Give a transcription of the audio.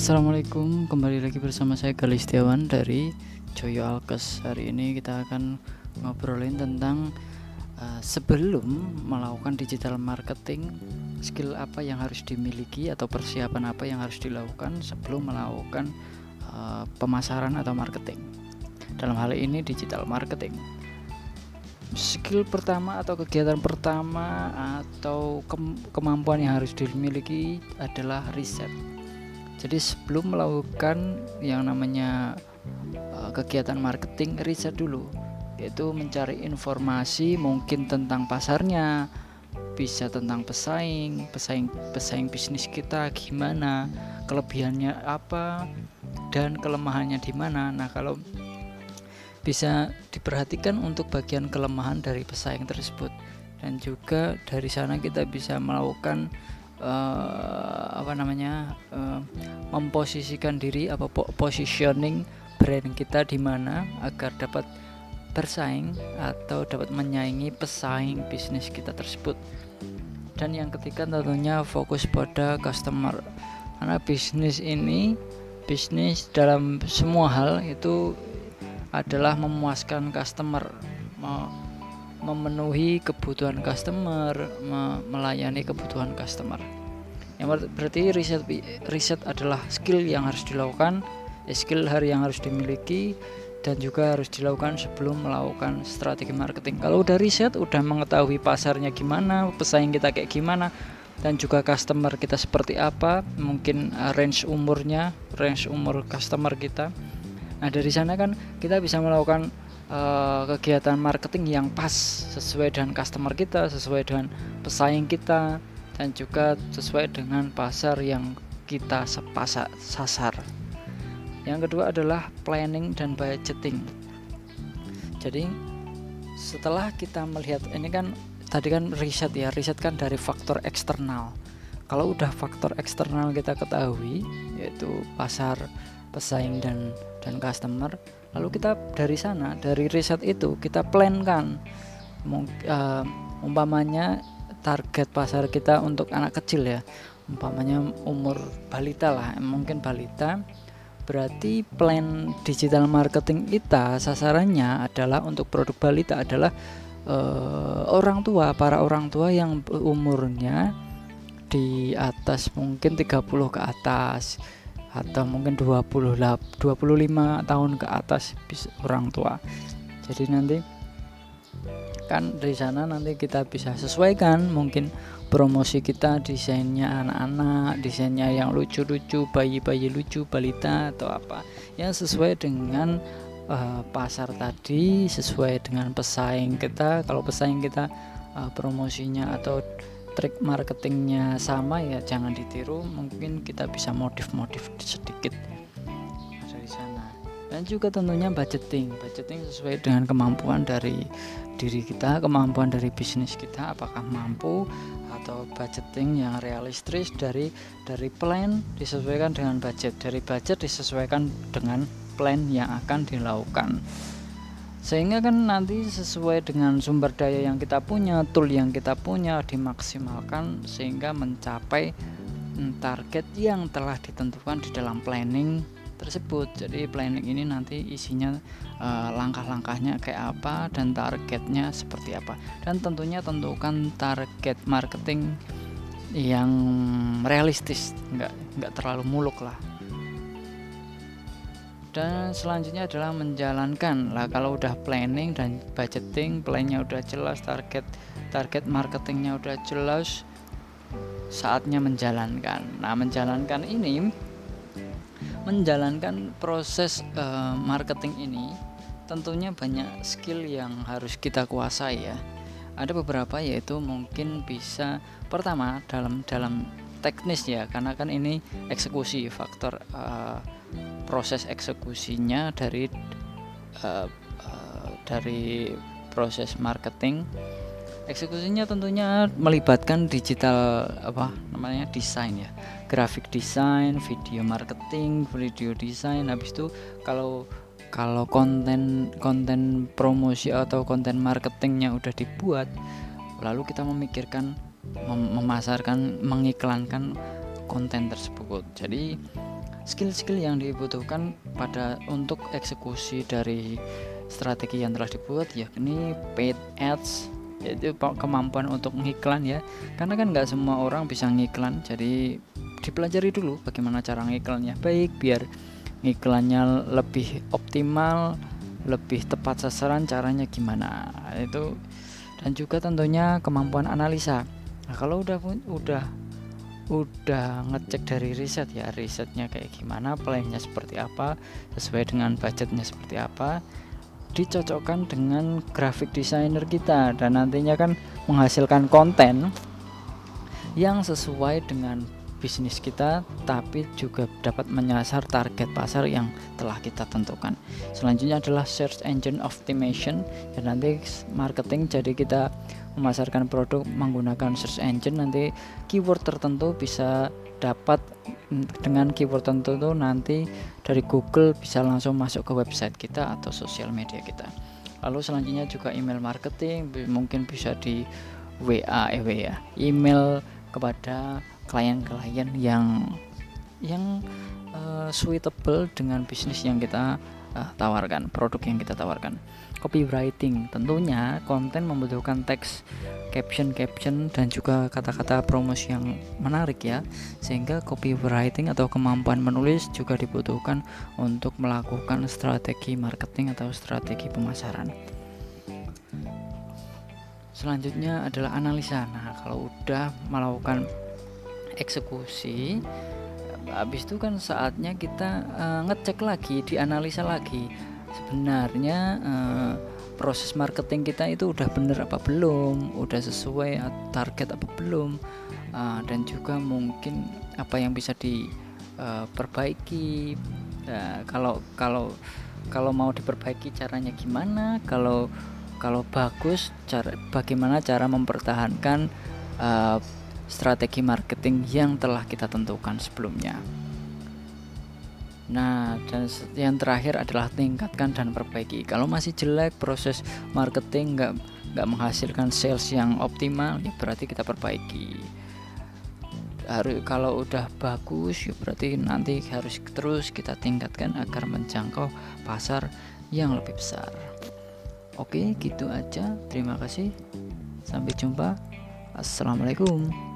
Assalamualaikum, kembali lagi bersama saya Galih Setiawan dari Joyo Alkes. Hari ini kita akan ngobrolin tentang uh, sebelum melakukan digital marketing, skill apa yang harus dimiliki atau persiapan apa yang harus dilakukan sebelum melakukan uh, pemasaran atau marketing. Dalam hal ini digital marketing. Skill pertama atau kegiatan pertama atau ke kemampuan yang harus dimiliki adalah riset jadi sebelum melakukan yang namanya uh, kegiatan marketing riset dulu. Yaitu mencari informasi mungkin tentang pasarnya bisa tentang pesaing pesaing pesaing bisnis kita gimana kelebihannya apa dan kelemahannya di mana. Nah kalau bisa diperhatikan untuk bagian kelemahan dari pesaing tersebut. Dan juga dari sana kita bisa melakukan uh, apa namanya uh, memposisikan diri apa positioning brand kita di mana agar dapat bersaing atau dapat menyaingi pesaing bisnis kita tersebut. Dan yang ketiga tentunya fokus pada customer. Karena bisnis ini bisnis dalam semua hal itu adalah memuaskan customer memenuhi kebutuhan customer, melayani kebutuhan customer. Yang berarti riset riset adalah skill yang harus dilakukan, ya skill hari yang harus dimiliki dan juga harus dilakukan sebelum melakukan strategi marketing. Kalau udah riset, udah mengetahui pasarnya gimana, pesaing kita kayak gimana, dan juga customer kita seperti apa, mungkin uh, range umurnya, range umur customer kita. Nah dari sana kan kita bisa melakukan uh, kegiatan marketing yang pas sesuai dengan customer kita, sesuai dengan pesaing kita dan juga sesuai dengan pasar yang kita sepasa, sasar. Yang kedua adalah planning dan budgeting. Jadi setelah kita melihat ini kan tadi kan riset ya, riset kan dari faktor eksternal. Kalau udah faktor eksternal kita ketahui yaitu pasar, pesaing dan dan customer, lalu kita dari sana dari riset itu kita plan kan uh, umpamanya target pasar kita untuk anak kecil ya. Umpamanya umur balita lah mungkin balita. Berarti plan digital marketing kita sasarannya adalah untuk produk balita adalah uh, orang tua para orang tua yang umurnya di atas mungkin 30 ke atas atau mungkin 20 25 tahun ke atas orang tua. Jadi nanti kan dari sana nanti kita bisa sesuaikan mungkin promosi kita desainnya anak-anak desainnya yang lucu-lucu bayi-bayi lucu balita atau apa. Yang sesuai dengan uh, pasar tadi sesuai dengan pesaing kita. Kalau pesaing kita uh, promosinya atau trik marketingnya sama ya jangan ditiru mungkin kita bisa modif-modif sedikit dari sana. Dan juga tentunya budgeting budgeting sesuai dengan kemampuan dari diri kita kemampuan dari bisnis kita apakah mampu atau budgeting yang realistis dari dari plan disesuaikan dengan budget. Dari budget disesuaikan dengan plan yang akan dilakukan sehingga kan nanti sesuai dengan sumber daya yang kita punya tool yang kita punya dimaksimalkan sehingga mencapai mm, target yang telah ditentukan di dalam planning tersebut. Jadi planning ini nanti isinya uh, langkah-langkahnya kayak apa dan targetnya seperti apa. Dan tentunya tentukan target marketing yang realistis nggak nggak terlalu muluk lah dan selanjutnya adalah menjalankan. Lah kalau udah planning dan budgeting plannya udah jelas target target marketingnya udah jelas saatnya menjalankan. Nah menjalankan ini menjalankan proses uh, marketing ini tentunya banyak skill yang harus kita kuasai ya. Ada beberapa yaitu mungkin bisa pertama dalam dalam teknis ya. Karena kan ini eksekusi faktor uh, proses eksekusinya dari uh, uh, dari proses marketing. Eksekusinya tentunya melibatkan digital apa namanya desain ya. Grafik desain video marketing video desain habis itu kalau kalau konten konten promosi atau konten marketingnya udah dibuat lalu kita memikirkan mem memasarkan mengiklankan konten tersebut. Jadi skill-skill yang dibutuhkan pada untuk eksekusi dari strategi yang telah dibuat yakni paid ads yaitu kemampuan untuk ngiklan ya. Karena kan nggak semua orang bisa ngiklan jadi dipelajari dulu bagaimana cara ngiklannya baik biar ngiklannya lebih optimal lebih tepat sasaran caranya gimana itu. Dan juga tentunya kemampuan analisa. Nah kalau udah udah udah ngecek dari riset ya risetnya kayak gimana plannya seperti apa sesuai dengan budgetnya seperti apa dicocokkan dengan graphic designer kita. Dan nantinya kan menghasilkan konten yang sesuai dengan bisnis kita tapi juga dapat menyasar target pasar yang telah kita tentukan. Selanjutnya adalah search engine optimization. Dan nanti marketing jadi kita memasarkan produk menggunakan search engine nanti keyword tertentu bisa dapat dengan keyword tertentu nanti dari Google bisa langsung masuk ke website kita atau sosial media kita. Lalu selanjutnya juga email marketing mungkin bisa di WA eh, WA email kepada klien-klien yang yang uh, suitable dengan bisnis yang kita uh, tawarkan, produk yang kita tawarkan. Copywriting tentunya konten membutuhkan teks, caption, caption dan juga kata-kata promosi yang menarik ya. Sehingga copywriting atau kemampuan menulis juga dibutuhkan untuk melakukan strategi marketing atau strategi pemasaran. Selanjutnya adalah analisa. Nah, kalau udah melakukan eksekusi habis itu kan saatnya kita uh, ngecek lagi dianalisa lagi. Sebenarnya uh, proses marketing kita itu udah bener apa belum? Udah sesuai target apa belum? Uh, dan juga mungkin apa yang bisa diperbaiki uh, kalau kalau kalau mau diperbaiki caranya gimana? Kalau kalau bagus cara bagaimana cara mempertahankan uh, strategi marketing yang telah kita tentukan sebelumnya. Nah, dan yang terakhir adalah tingkatkan dan perbaiki. Kalau masih jelek proses marketing nggak nggak menghasilkan sales yang optimal, ya berarti kita perbaiki. Harus kalau udah bagus, ya berarti nanti harus terus kita tingkatkan agar menjangkau pasar yang lebih besar. Oke, gitu aja. Terima kasih. Sampai jumpa. Assalamualaikum.